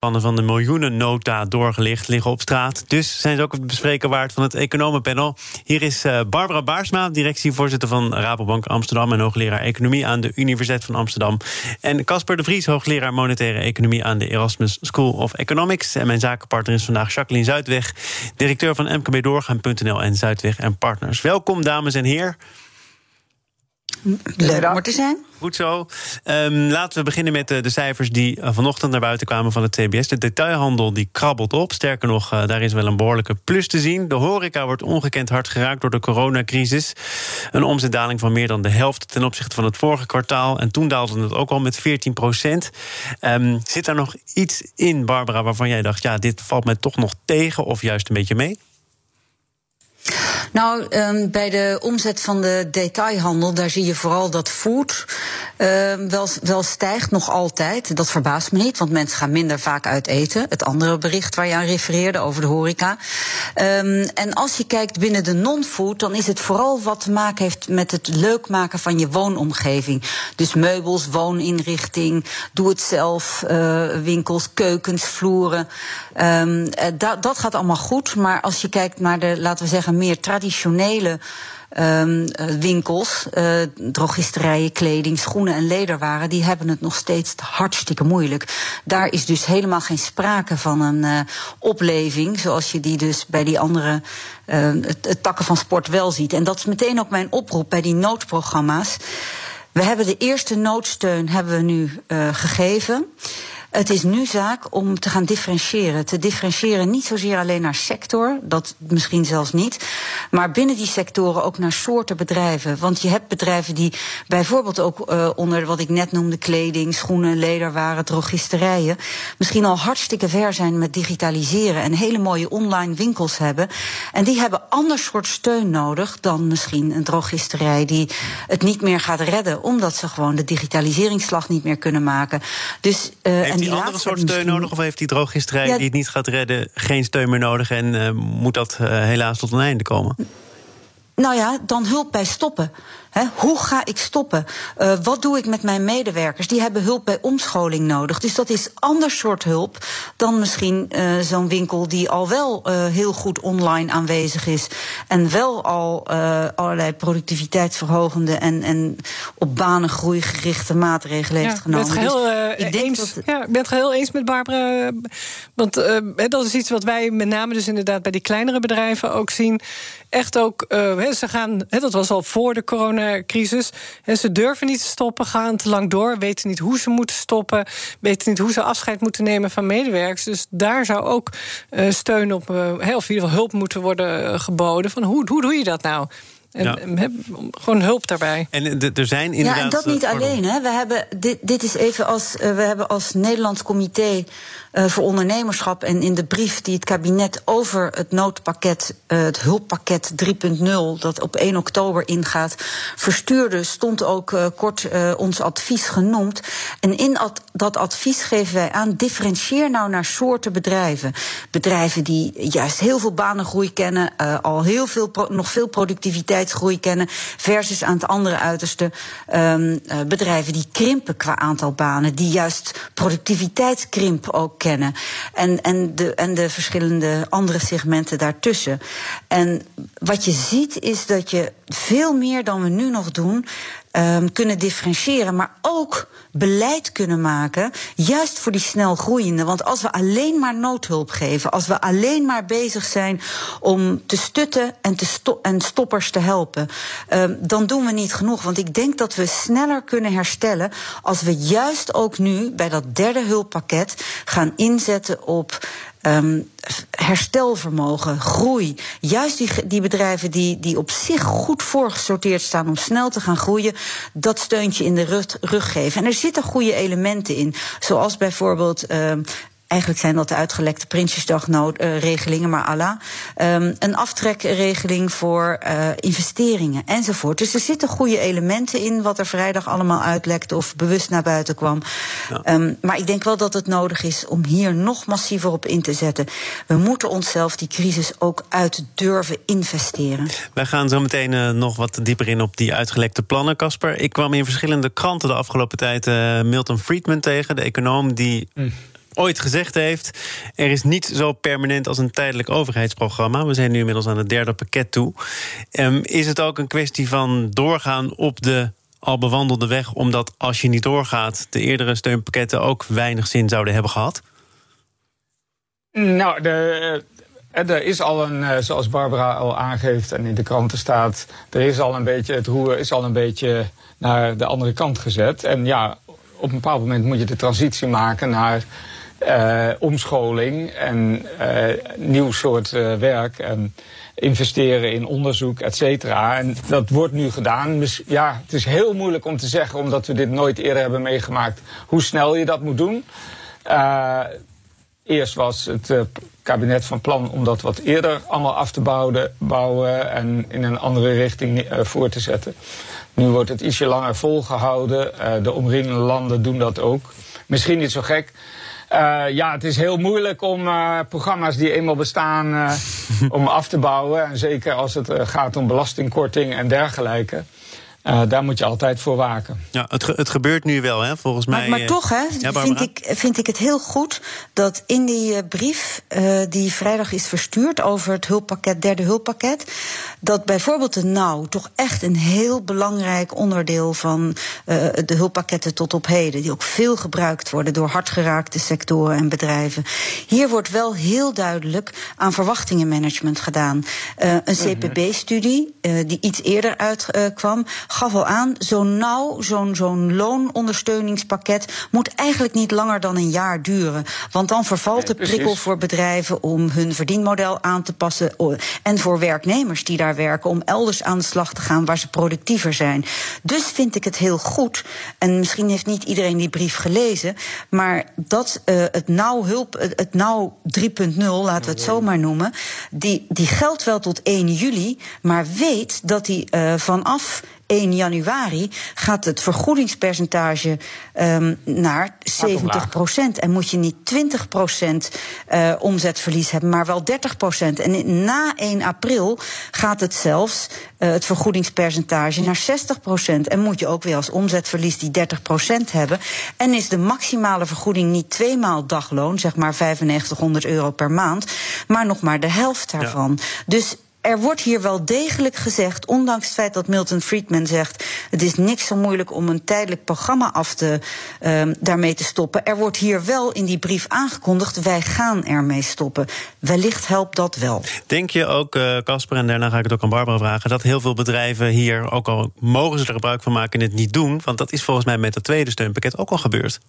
Plannen van de miljoenennota doorgelicht liggen op straat. Dus zijn ze ook het bespreken waard van het economenpanel. Hier is uh, Barbara Baarsma, directievoorzitter van Rabobank Amsterdam... en hoogleraar economie aan de Universiteit van Amsterdam. En Casper de Vries, hoogleraar monetaire economie... aan de Erasmus School of Economics. En mijn zakenpartner is vandaag Jacqueline Zuidweg... directeur van mkbdoorgaan.nl en Zuidweg en Partners. Welkom, dames en heren. Leuk om te zijn. Goed zo. Um, laten we beginnen met de, de, cijfers die eh, vanochtend naar buiten kwamen van het TBS. De detailhandel die krabbelt op. Sterker nog, uh, daar is wel een behoorlijke plus te zien. De horeca wordt ongekend hard geraakt door de coronacrisis. Een omzetdaling van meer dan de helft ten opzichte van het vorige kwartaal. En toen daalde het ook al met 14 procent. Um, zit daar nog iets in, Barbara, waarvan jij dacht... ja, dit valt mij toch nog tegen of juist een beetje mee? Nou, um, bij de omzet van de detailhandel, daar zie je vooral dat food uh, wel, wel stijgt nog altijd. Dat verbaast me niet, want mensen gaan minder vaak uit eten. Het andere bericht waar je aan refereerde over de horeca. Um, en als je kijkt binnen de non-food, dan is het vooral wat te maken heeft met het leuk maken van je woonomgeving. Dus meubels, wooninrichting, doe het zelf, uh, winkels, keukens, vloeren. Uh, dat gaat allemaal goed. Maar als je kijkt naar de, laten we zeggen, meer traditionele um, winkels, uh, drogisterijen, kleding, schoenen en lederwaren, die hebben het nog steeds hartstikke moeilijk. Daar is dus helemaal geen sprake van een uh, opleving, zoals je die dus bij die andere uh, takken van sport wel ziet. En dat is meteen ook mijn oproep bij die noodprogramma's. We hebben de eerste noodsteun hebben we nu gegeven. Het is nu zaak om te gaan differentiëren. Te differentiëren niet zozeer alleen naar sector, dat misschien zelfs niet, maar binnen die sectoren ook naar soorten bedrijven. Want je hebt bedrijven die bijvoorbeeld ook uh, onder wat ik net noemde, kleding, schoenen, lederwaren, drogisterijen, misschien al hartstikke ver zijn met digitaliseren en hele mooie online winkels hebben. En die hebben ander soort steun nodig dan misschien een drogisterij die het niet meer gaat redden, omdat ze gewoon de digitaliseringsslag niet meer kunnen maken. Dus, uh, die, andere soort steun nodig? Of heeft die drooggisterij die het niet gaat redden geen steun meer nodig en uh, moet dat uh, helaas tot een einde komen? Nou ja, dan hulp bij stoppen. He, hoe ga ik stoppen? Uh, wat doe ik met mijn medewerkers? Die hebben hulp bij omscholing nodig. Dus dat is ander soort hulp dan misschien uh, zo'n winkel die al wel uh, heel goed online aanwezig is. En wel al allerlei productiviteitsverhogende en, en op banengroei gerichte maatregelen heeft genomen. Ben het geheel, dus ik denk eens, dat... ja, ik ben het geheel eens met Barbara. Want dat is iets wat wij met name dus inderdaad bij die kleinere bedrijven ook zien. Echt ook, ze gaan, dat was al voor de corona coronacrisis. En ze durven niet te stoppen, gaan te lang door, weten niet hoe ze moeten stoppen, weten niet hoe ze afscheid moeten nemen van medewerkers. Dus daar zou ook uh, steun op, uh, of in ieder geval hulp moeten worden geboden. Van hoe, hoe doe je dat nou? En ja. heb, gewoon hulp daarbij. En er zijn inderdaad. Ja, en dat niet alleen. Hè. We hebben, dit, dit is even als. we hebben als Nederlands comité uh, voor ondernemerschap. En in de brief die het kabinet over het noodpakket, uh, het hulppakket 3.0, dat op 1 oktober ingaat, verstuurde, stond ook uh, kort ons advies genoemd. En in dat advies geven wij aan: differentieer nou naar soorten bedrijven. Bedrijven die juist heel veel banengroei kennen, al heel veel, nog veel productiviteitsgroei kennen, versus aan het andere uiterste um, bedrijven die krimpen qua aantal banen, die juist productiviteitskrimp ook kennen. En, en, de, en de verschillende andere segmenten daartussen. En wat je ziet is dat je veel meer dan we nu nog doen. Um, kunnen differentiëren, maar ook beleid kunnen maken, juist voor die snel groeiende. Want als we alleen maar noodhulp geven, als we alleen maar bezig zijn om te stutten en, te en stoppers te helpen, um, dan doen we niet genoeg. Want ik denk dat we sneller kunnen herstellen als we juist ook nu bij dat derde hulppakket gaan inzetten op um, herstelvermogen, groei. Juist die, die bedrijven die, die op zich goed voorgesorteerd staan om snel te gaan groeien, dat steuntje in de rug, rug geven. En er zitten goede elementen in, zoals bijvoorbeeld um, Eigenlijk zijn dat de uitgelekte Prinsjesdagregelingen, maar Allah. Um, een aftrekregeling voor uh, investeringen enzovoort. Dus er zitten goede elementen in wat er vrijdag allemaal uitlekte of bewust naar buiten kwam. Ja. Um, maar ik denk wel dat het nodig is om hier nog massiever op in te zetten. We moeten onszelf die crisis ook uit durven investeren. Wij gaan zo meteen uh, nog wat dieper in op die uitgelekte plannen, Casper. Ik kwam in verschillende kranten de afgelopen tijd uh, Milton Friedman tegen, de econoom die. Ooit gezegd heeft: er is niet zo permanent als een tijdelijk overheidsprogramma. We zijn nu inmiddels aan het derde pakket toe. Um, is het ook een kwestie van doorgaan op de al bewandelde weg, omdat als je niet doorgaat, de eerdere steunpakketten ook weinig zin zouden hebben gehad? Nou, de, eh, er is al een, eh, zoals Barbara al aangeeft en in de kranten staat, er is al een beetje, het roer is al een beetje naar de andere kant gezet. En ja, op een bepaald moment moet je de transitie maken naar uh, omscholing en uh, nieuw soort uh, werk en investeren in onderzoek, et cetera. En dat wordt nu gedaan. Ja, het is heel moeilijk om te zeggen, omdat we dit nooit eerder hebben meegemaakt, hoe snel je dat moet doen. eerst was het kabinet van plan om dat wat eerder allemaal af te bouwen, bouwen en in een andere richting voor te zetten. Nu wordt het ietsje langer volgehouden. de omringende landen doen dat ook. Misschien niet zo gek. Uh, ja, het is heel moeilijk om uh, programma's die eenmaal bestaan uh, om af te bouwen. En zeker als het gaat om belastingkorting en dergelijke. Uh, daar moet je altijd voor waken. Ja, het, ge het gebeurt nu wel, hè, volgens maar, mij. Maar toch hè, ja, vind, ik, vind ik het heel goed dat in die uh, brief uh, die vrijdag is verstuurd over het hulppakket, derde hulppakket, dat bijvoorbeeld de NOW toch echt een heel belangrijk onderdeel van de hulppakketten tot op heden, die ook veel gebruikt worden door hardgeraakte sectoren en bedrijven. Hier wordt wel heel duidelijk aan verwachtingenmanagement gedaan. een CPB-studie die iets eerder uitkwam gaf al aan, zo'n nauw, zo'n zo'n loonondersteuningspakket moet eigenlijk niet langer dan een jaar duren. Want dan vervalt de prikkel voor bedrijven om hun verdienmodel aan te passen. En voor werknemers die daar werken om elders aan de slag te gaan waar ze productiever zijn. Dus vind ik het heel goed. En misschien heeft niet iedereen die brief gelezen. Maar dat uh, het nauw hulp, het nauw 3.0, laten we het zo maar noemen. Die, die geldt wel tot 1 juli. Maar weet dat die uh, vanaf 1 januari gaat het vergoedingspercentage um, naar 70 procent. En moet je niet 20 procent uh, omzetverlies hebben, maar wel 30 procent. En na 1 april gaat het zelfs uh, het vergoedingspercentage naar 60 procent. En moet je ook weer als omzetverlies die 30 procent hebben. En is de maximale vergoeding niet tweemaal dagloon, zeg maar 9500 euro per maand, maar nog maar de helft daarvan. Ja. Dus er wordt hier wel degelijk gezegd, ondanks het feit dat Milton Friedman zegt: het is niks zo moeilijk om een tijdelijk programma af te, uh, daarmee te stoppen. Er wordt hier wel in die brief aangekondigd: wij gaan ermee stoppen. Wellicht helpt dat wel. Denk je ook, Casper, uh, en daarna ga ik het ook aan Barbara vragen, dat heel veel bedrijven hier, ook al mogen ze er gebruik van maken, het niet doen? Want dat is volgens mij met het tweede steunpakket ook al gebeurd.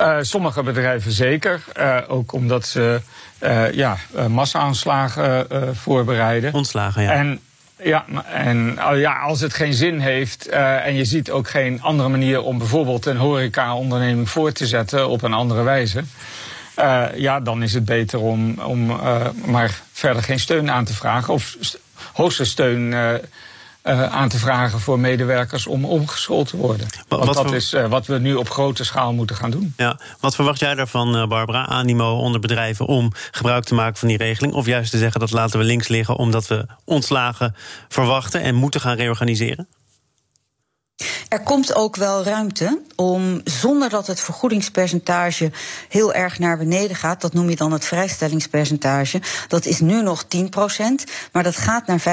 Uh, sommige bedrijven zeker. Uh, ook omdat ze uh, ja, massa-aanslagen voorbereiden. Ontslagen, ja. En, ja, en ja, als het geen zin heeft en je ziet ook geen andere manier om bijvoorbeeld een horeca-onderneming voor te zetten op een andere wijze. ja, dan is het beter om, om maar verder geen steun aan te vragen. Of hoogstens steun uh, aan te vragen voor medewerkers om omgeschoold te worden. Wat, Want dat voor... is uh, wat we nu op grote schaal moeten gaan doen. Ja. Wat verwacht jij daarvan, uh, Barbara? Animo onder bedrijven om gebruik te maken van die regeling? Of juist te zeggen dat laten we links liggen omdat we ontslagen verwachten en moeten gaan reorganiseren? Er komt ook wel ruimte om, zonder dat het vergoedingspercentage heel erg naar beneden gaat, dat noem je dan het vrijstellingspercentage, dat is nu nog 10% maar dat gaat naar 15%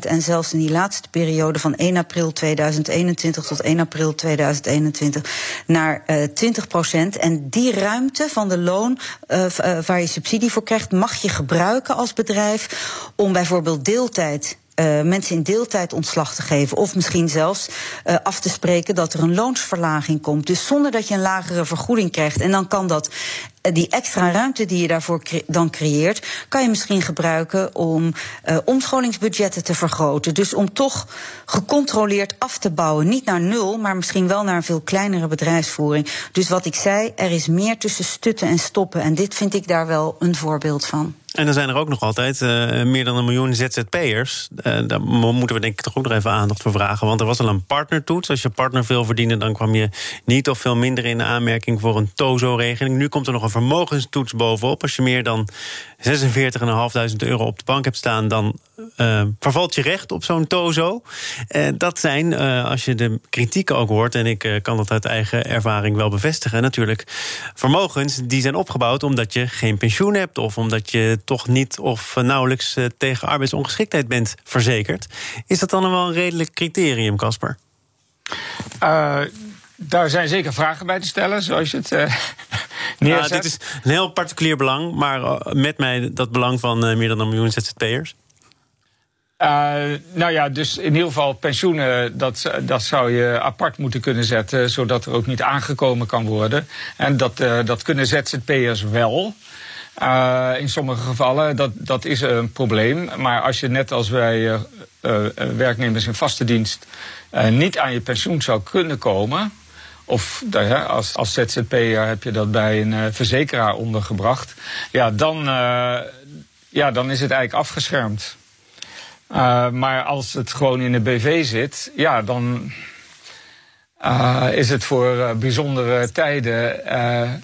en zelfs in die laatste periode van 1 april 2021 tot 1 april 2021 naar uh, 20% En die ruimte van de loon uh, uh, waar je subsidie voor krijgt, mag je gebruiken als bedrijf om bijvoorbeeld deeltijd uh, mensen in deeltijd ontslag te geven. Of misschien zelfs uh, af te spreken dat er een loonsverlaging komt. Dus zonder dat je een lagere vergoeding krijgt. En dan kan dat die extra ruimte die je daarvoor dan creëert, kan je misschien gebruiken om omscholingsbudgetten te vergroten. Dus om toch gecontroleerd af te bouwen. Niet naar nul, maar misschien wel naar een veel kleinere bedrijfsvoering. Dus wat ik zei, er is meer tussen stutten en stoppen. En dit vind ik daar wel een voorbeeld van. En dan zijn er ook nog altijd uh, meer dan een miljoen ZZP'ers. Uh, daar moeten we denk ik toch ook nog even aandacht voor vragen. Want er was al een partnertoets. Als je partner veel verdiende, dan kwam je niet of veel minder in de aanmerking voor een TOZO-regeling. Nu komt er nog een vermogenstoets bovenop. Als je meer dan 46.500 euro op de bank hebt staan, dan uh, vervalt je recht op zo'n tozo. Uh, dat zijn, uh, als je de kritieken ook hoort, en ik kan dat uit eigen ervaring wel bevestigen, natuurlijk vermogens die zijn opgebouwd omdat je geen pensioen hebt of omdat je toch niet of nauwelijks tegen arbeidsongeschiktheid bent verzekerd. Is dat dan wel een redelijk criterium, Casper? daar zijn zeker vragen bij te stellen, zoals je het uh, neerzet. dit is een heel particulier belang, maar met mij dat belang van meer dan een miljoen ZZP'ers. Uh, nou ja, dus in ieder geval pensioenen, dat, dat zou je apart moeten kunnen zetten, zodat er ook niet aangekomen kan worden. En dat, uh, dat kunnen ZZP'ers wel. Uh, in sommige gevallen, dat, dat is een probleem. Maar als je net als wij werknemers in vaste dienst niet aan je pensioen zou kunnen komen. Of als, als ZZP'er heb je dat bij een verzekeraar ondergebracht. Ja, dan, ja, dan is het eigenlijk afgeschermd. Uh, maar als het gewoon in de BV zit, ja, dan uh, is het voor uh, bijzondere tijden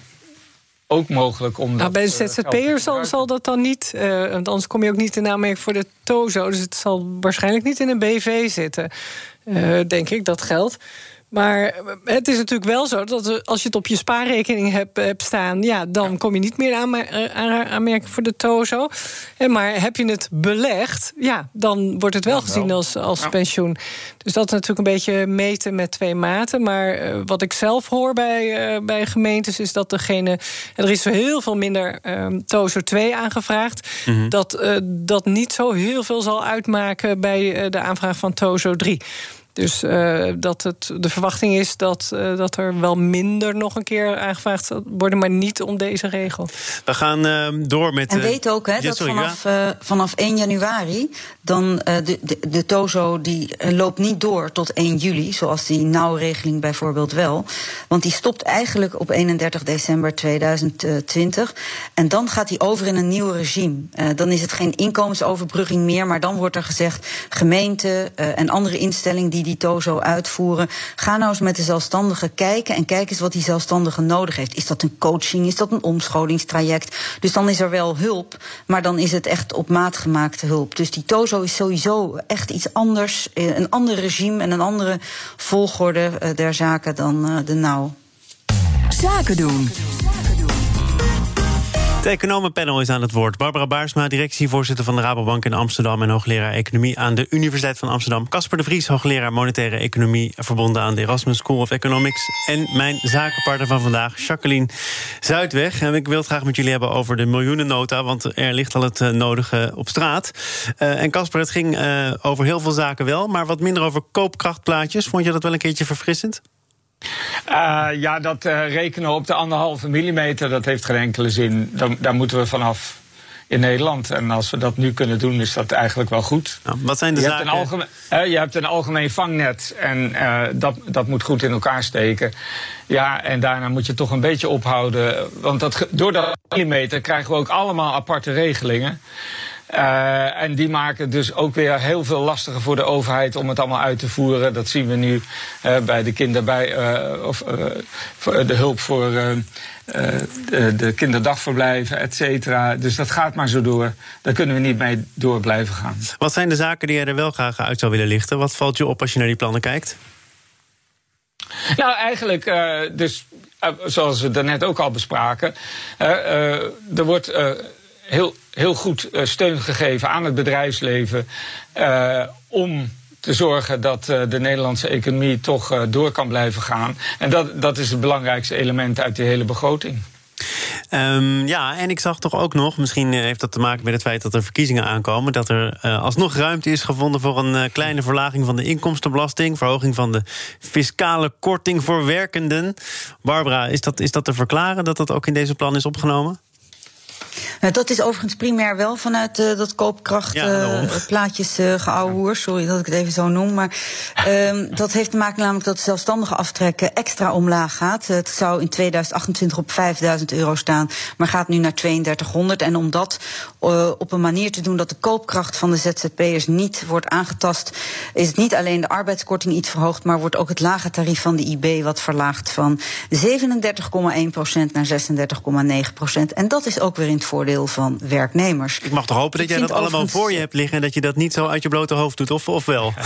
ook mogelijk om. Nou, bij de ZZP'er zal, zal dat dan niet, want anders kom je ook niet in aanmerking voor de TOZO. Dus het zal waarschijnlijk niet in een BV zitten, denk ik, dat geld. Maar het is natuurlijk wel zo dat als je het op je spaarrekening hebt, hebt staan, ja, dan kom je niet meer aan aanmerking voor de TOZO. Maar heb je het belegd, ja, dan wordt het wel gezien als, als pensioen. Dus dat is natuurlijk een beetje meten met twee maten. Maar uh, wat ik zelf hoor bij, uh, bij gemeentes is dat degene. Er is heel veel minder uh, TOZO 2 aangevraagd. Mm -hmm. Dat dat niet zo heel veel zal uitmaken bij de aanvraag van TOZO 3. Dus uh, dat het, de verwachting is dat, uh, dat er wel minder nog een keer aangevraagd zal worden, maar niet om deze regel. We gaan uh, door met. En weet ook hè, ja, dat sorry, vanaf, ja? vanaf 1 januari dan de, de, de TOZO die loopt niet door tot 1 juli, zoals die nauwregeling bijvoorbeeld wel. Want die stopt eigenlijk op 31 december 2020. En dan gaat die over in een nieuw regime. dan is het geen inkomensoverbrugging meer, maar dan wordt er gezegd gemeenten en andere instellingen die die TOZO uitvoeren. Ga nou eens met de zelfstandige kijken en kijk eens wat die zelfstandige nodig heeft. Is dat een coaching? Is dat een omscholingstraject? Dus dan is er wel hulp, maar dan is het echt op maat gemaakte hulp. Dus die TOZO is sowieso echt iets anders, eh, een ander regime en een andere volgorde uh, der zaken dan uh, de nauw. Zaken doen. Het economenpanel is aan het woord. Barbara Baarsma, directievoorzitter van de Rabobank in Amsterdam... en hoogleraar economie aan de Universiteit van Amsterdam. Casper de Vries, hoogleraar monetaire economie... verbonden aan de Erasmus School of Economics. En mijn zakenpartner van vandaag, Jacqueline Zuidweg. En ik wil het graag met jullie hebben over de miljoenennota... want er ligt al het nodige op straat. Uh, en Casper, het ging uh, over heel veel zaken wel... maar wat minder over koopkrachtplaatjes. Vond je dat wel een keertje verfrissend? Uh, ja, dat uh, rekenen op de anderhalve millimeter, dat heeft geen enkele zin. Dan, daar moeten we vanaf in Nederland. En als we dat nu kunnen doen, is dat eigenlijk wel goed. Nou, wat zijn de je zaken? Hebt een algemeen, uh, je hebt een algemeen vangnet en dat, dat moet goed in elkaar steken. Ja, en daarna moet je toch een beetje ophouden. Want dat, door dat millimeter krijgen we ook allemaal aparte regelingen. Uh, en die maken dus ook weer heel veel lastiger voor de overheid om het allemaal uit te voeren. Dat zien we nu uh, bij de kinderbij, uh, of de hulp voor de, de, kinderdagverblijven, et cetera. Dus dat gaat maar zo door. Daar kunnen we niet mee door blijven gaan. Wat zijn de zaken die je er wel graag uit zou willen lichten? Wat valt je op als je naar die plannen kijkt? Nou, eigenlijk, dus zoals we daarnet ook al bespraken, er wordt heel, heel goed uh, steun gegeven aan het bedrijfsleven uh, om te zorgen dat uh, de Nederlandse economie toch door kan blijven gaan. En dat, dat is het belangrijkste element uit die hele begroting. Um, ja, en ik zag toch ook nog, misschien heeft dat te maken met het feit dat er verkiezingen aankomen, dat er alsnog ruimte is gevonden voor een kleine verlaging van de inkomstenbelasting, verhoging van de fiscale korting voor werkenden. Barbara, is dat, is dat te verklaren dat dat ook in deze plan is opgenomen? Nou, dat is overigens primair wel vanuit uh, dat koopkrachtplaatjes ja, uh, uh, Sorry dat ik het even zo noem. Maar um, dat heeft te maken namelijk dat de zelfstandige aftrekken extra omlaag gaat. Het zou in 2028 op 5000 euro staan, maar gaat nu naar 3200. En om dat op een manier te doen dat de koopkracht van de ZZP'ers niet wordt aangetast, is het niet alleen de arbeidskorting iets verhoogd, maar wordt ook het lage tarief van de IB wat verlaagd van 37,1% naar 36,9%. En dat is ook weer in het voordeel van werknemers. Ik mag toch hopen dat jij dat allemaal voor je hebt liggen en dat je dat niet zo uit je blote hoofd doet, of, of wel?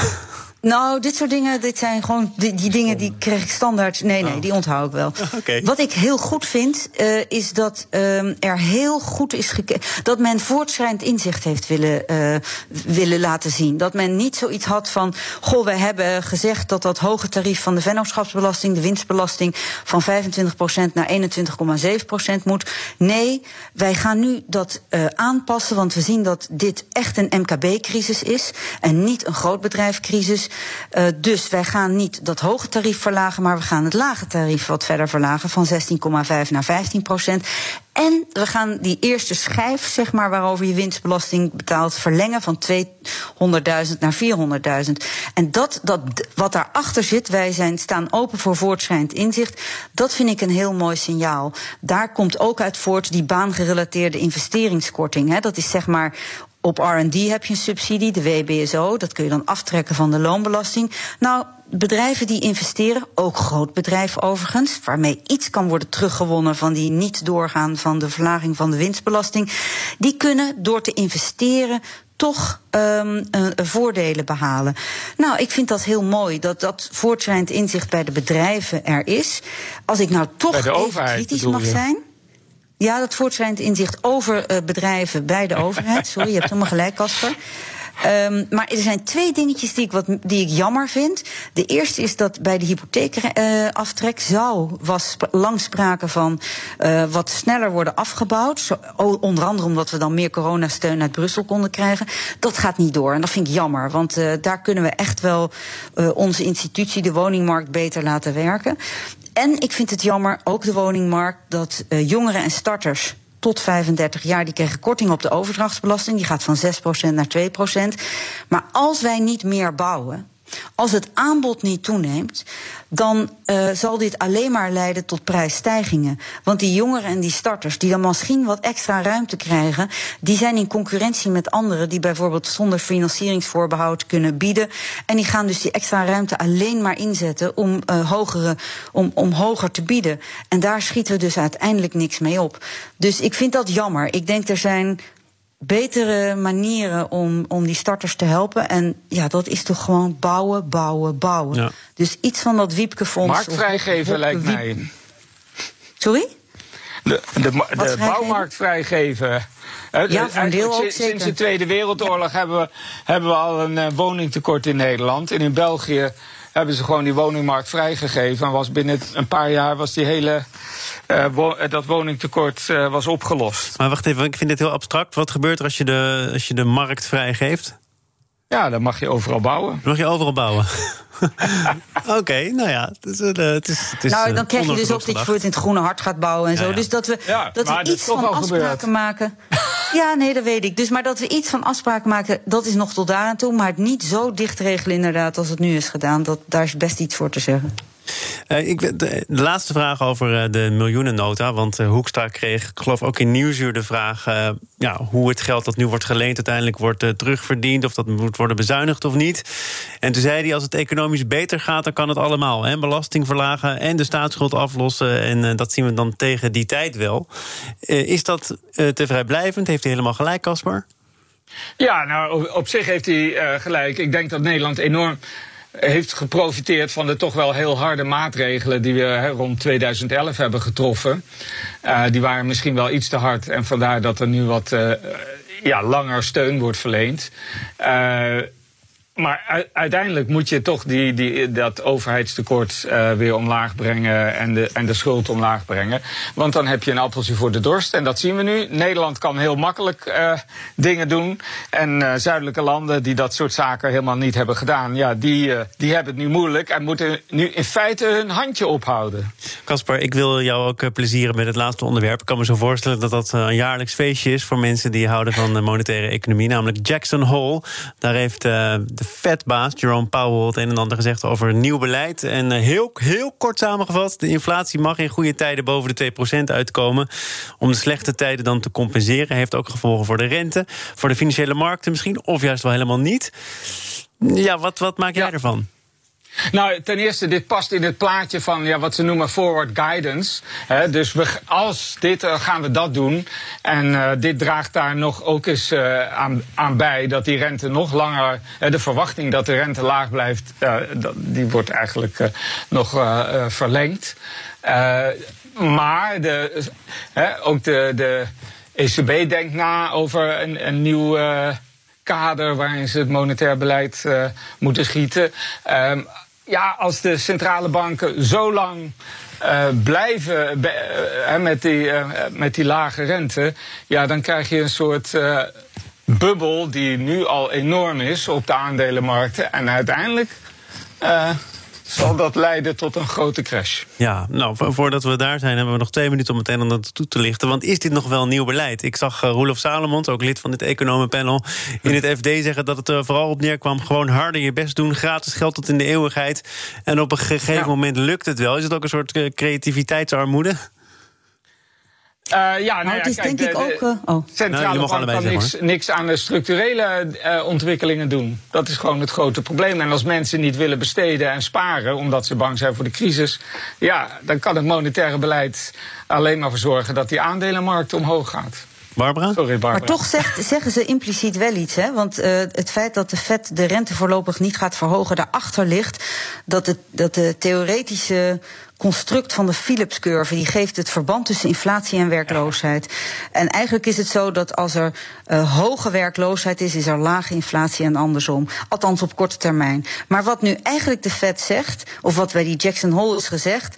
Nou, dit soort dingen, dit zijn gewoon die, die dingen die krijg ik standaard. Nee, nee, oh. die onthoud ik wel. Okay. Wat ik heel goed vind, uh, is dat uh, er heel goed is gekeken. Dat men voortschrijdend inzicht heeft willen, uh, willen laten zien. Dat men niet zoiets had van. Goh, we hebben gezegd dat dat hoge tarief van de vennootschapsbelasting, de winstbelasting, van 25% naar 21,7% moet. Nee, wij gaan nu dat aanpassen, want we zien dat dit echt een MKB-crisis is en niet een grootbedrijfcrisis. Uh, dus wij gaan niet dat hoge tarief verlagen, maar we gaan het lage tarief wat verder verlagen van 16,5 naar 15 procent. En we gaan die eerste schijf, zeg maar, waarover je winstbelasting betaalt, verlengen van 200.000 naar 400.000. En dat, dat, wat daarachter zit, wij zijn, staan open voor voortschrijdend inzicht. Dat vind ik een heel mooi signaal. Daar komt ook uit voort die baangerelateerde investeringskorting. Hè. Dat is zeg maar op RD heb je een subsidie, de WBSO. Dat kun je dan aftrekken van de loonbelasting. Nou, bedrijven die investeren, ook grootbedrijven overigens, waarmee iets kan worden teruggewonnen van die niet doorgaan van de verlaging van de winstbelasting, die kunnen door te investeren toch um, uh, voordelen behalen. Nou, ik vind dat heel mooi dat dat voortschrijdend inzicht bij de bedrijven er is. Als ik nou toch even kritisch mag zijn. Ja, dat voortschrijdend inzicht over uh, bedrijven bij de overheid. Sorry, je hebt helemaal gelijk, Casper. Um, maar er zijn twee dingetjes die ik, wat, die ik jammer vind. De eerste is dat bij de hypotheekaftrek uh, zou, was lang sprake van uh, wat sneller worden afgebouwd. Onder andere omdat we dan meer coronasteun uit Brussel konden krijgen. Dat gaat niet door en dat vind ik jammer. Want uh, daar kunnen we echt wel onze institutie, de woningmarkt, beter laten werken. En ik vind het jammer, ook de woningmarkt, dat jongeren en starters tot 35 jaar, die kregen korting op de overdrachtsbelasting. Die gaat van 6% naar 2%. Maar als wij niet meer bouwen, als het aanbod niet toeneemt, dan uh, zal dit alleen maar leiden tot prijsstijgingen. Want die jongeren en die starters, die dan misschien wat extra ruimte krijgen, die zijn in concurrentie met anderen die bijvoorbeeld zonder financieringsvoorbehoud kunnen bieden. En die gaan dus die extra ruimte alleen maar inzetten om, uh, hogere, om, om hoger te bieden. En daar schieten we dus uiteindelijk niks mee op. Dus ik vind dat jammer. Ik denk er zijn betere manieren om, om die starters te helpen. En ja, dat is toch gewoon bouwen, bouwen, bouwen. Ja. Dus iets van dat Wiepkefonds. Markt vrijgeven lijkt mij. Sorry? De, de, de bouwmarkt vrijgeven. Ja, van deel ook Sinds zeker. de Tweede Wereldoorlog hebben we, hebben we al een uh, woningtekort in Nederland. En in België hebben ze gewoon die woningmarkt vrijgegeven. En was binnen een paar jaar was die hele uh, wo dat woningtekort uh, was opgelost. Maar wacht even, ik vind dit heel abstract. Wat gebeurt er als je de, als je de markt vrijgeeft? Ja, dan mag je overal bouwen. Dan mag je overal bouwen. Oké, okay, nou ja, het is, uh, het is, het is Nou, dan krijg je dus ook dat je voor het in het groene hart gaat bouwen en zo. Ja. Dus dat we, ja, dat we iets van afspraken maken. ja, nee, dat weet ik. Dus maar dat we iets van afspraken maken, dat is nog tot daar aan toe. Maar het niet zo dicht regelen, inderdaad, als het nu is gedaan. Dat, daar is best iets voor te zeggen. Uh, ik, de, laatste vraag over uh, de miljoenennota. Want uh, Hoekstra kreeg, ik geloof ook in Nieuwsuur, de vraag... ja, hoe het geld dat nu wordt geleend uiteindelijk wordt terugverdiend... of dat moet worden bezuinigd of niet. En toen zei hij, als het economisch beter gaat, dan kan het allemaal. Hè? Belasting verlagen en de staatsschuld aflossen. En dat zien we dan tegen die tijd wel. is dat te vrijblijvend? Heeft hij helemaal gelijk, Caspar? Ja, nou, op zich heeft hij gelijk. Ik denk dat Nederland enorm heeft geprofiteerd van de toch wel heel harde maatregelen die we rond 2011 hebben getroffen. Uh, die waren misschien wel iets te hard en vandaar dat er nu wat uh, ja, langer steun wordt verleend. Maar uiteindelijk moet je toch die, die, dat overheidstekort uh, weer omlaag brengen en de, en de schuld omlaag brengen. Want dan heb je een appeltje voor de dorst. En dat zien we nu. Nederland kan heel makkelijk uh, dingen doen. En uh, zuidelijke landen die dat soort zaken helemaal niet hebben gedaan, ja, die, die hebben het nu moeilijk en moeten nu in feite hun handje ophouden. Kasper, ik wil jou ook plezieren met het laatste onderwerp. Ik kan me zo voorstellen dat dat een jaarlijks feestje is voor mensen die houden van de monetaire economie, namelijk Jackson Hole. Daar heeft de Fed-baas Jerome Powell het een en ander gezegd over nieuw beleid. En eh, heel, heel kort samengevat: de inflatie mag in goede tijden boven de 2% uitkomen. Om de slechte tijden dan te compenseren. Heeft ook gevolgen voor de rente, voor de financiële markten misschien, of juist wel helemaal niet. Ja, wat, wat maak jij ervan? Nou, ten eerste, dit past in het plaatje van ja, wat ze noemen forward guidance. dus we, als dit, uh, gaan we dat doen. En uh, dit draagt daar nog ook eens uh, aan, bij dat die rente nog langer. de verwachting dat de rente laag blijft, die wordt eigenlijk nog verlengd. maar de, ook de, de ECB denkt na over een, een nieuw kader waarin ze het monetair beleid moeten schieten. Um, ja, als de centrale banken zo lang uh, blijven uh, met, die, uh, met die lage rente, ja, dan krijg je een soort bubbel die nu al enorm is op de aandelenmarkten. En uiteindelijk zal dat leiden tot een grote crash. Ja, nou, voordat we daar zijn, hebben we nog twee minuten om het een en ander toe te lichten. Want is dit nog wel nieuw beleid? Ik zag uh, Roelof Salomons, ook lid van dit economenpanel, in het FD zeggen dat het er vooral op neerkwam: gewoon harder je best doen, gratis geld tot in de eeuwigheid. En op een gegeven moment lukt het wel. Is het ook een soort eh, creativiteitsarmoede? Uh, ja, nou, ja, is denk ik ook. Uh, oh. Centrale nou, bank kan niks, niks, aan de structurele uh, ontwikkelingen doen. Dat is gewoon het grote probleem. En als mensen niet willen besteden en sparen, omdat ze bang zijn voor de crisis, ja, dan kan het monetaire beleid alleen maar voor zorgen dat die aandelenmarkt omhoog gaat. Barbara? Sorry, Barbara. Maar toch zegt, zeggen ze impliciet wel iets. Hè? Want uh, het feit dat de Fed de rente voorlopig niet gaat verhogen, daarachter ligt dat, het, dat de theoretische construct van de Philips-curve. Die geeft het verband tussen inflatie en werkloosheid. En eigenlijk is het zo dat als er uh, hoge werkloosheid is, is er lage inflatie en andersom. Althans op korte termijn. Maar wat nu eigenlijk de Fed zegt, of wat bij die Jackson Hole is gezegd.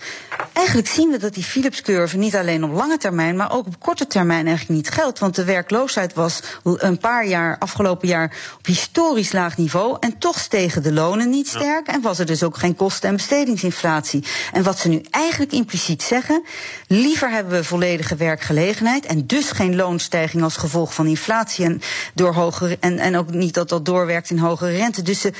Eigenlijk zien we dat die Philips-curve niet alleen op lange termijn, maar ook op korte termijn eigenlijk niet geldt. Want de werkloosheid was een paar jaar, afgelopen jaar, op historisch laag niveau. En toch stegen de lonen niet sterk. En was er dus ook geen kosten- en bestedingsinflatie. En wat ze nu eigenlijk impliciet zeggen: liever hebben we volledige werkgelegenheid en dus geen loonstijging als gevolg van inflatie en, door hogere, en, en ook niet dat dat doorwerkt in hogere rente. Dus ze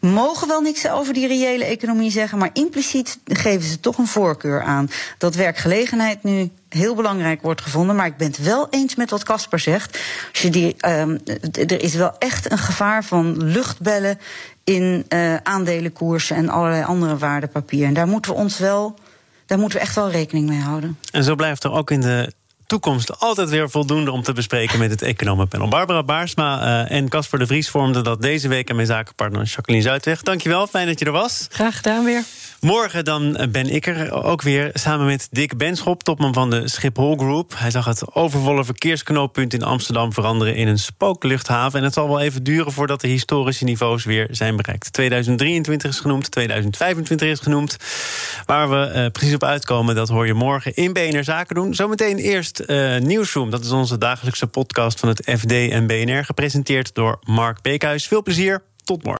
mogen wel niks over die reële economie zeggen, maar impliciet geven ze toch een voorkeur aan dat werkgelegenheid nu heel belangrijk wordt gevonden. Maar ik ben het wel eens met wat Casper zegt. Als je die, um, er is wel echt een gevaar van luchtbellen in uh, aandelenkoersen en allerlei andere waardepapieren. En daar moeten we ons wel daar moeten we echt wel rekening mee houden. En zo blijft er ook in de toekomst altijd weer voldoende om te bespreken met het economenpanel. Barbara Baarsma uh, en Casper de Vries vormden dat deze week en mijn zakenpartner Jacqueline Zuidweg. Dankjewel, fijn dat je er was. Graag gedaan weer. Morgen dan ben ik er ook weer samen met Dick Benschop, topman van de Schiphol Group. Hij zag het overvolle verkeersknooppunt in Amsterdam veranderen in een spookluchthaven. En het zal wel even duren voordat de historische niveaus weer zijn bereikt. 2023 is genoemd, 2025 is genoemd. Waar we uh, precies op uitkomen, dat hoor je morgen in BNR Zaken doen. Zometeen eerst uh, Nieuwsroom. Dat is onze dagelijkse podcast van het FD en BNR, gepresenteerd door Mark Beekhuis. Veel plezier, tot morgen.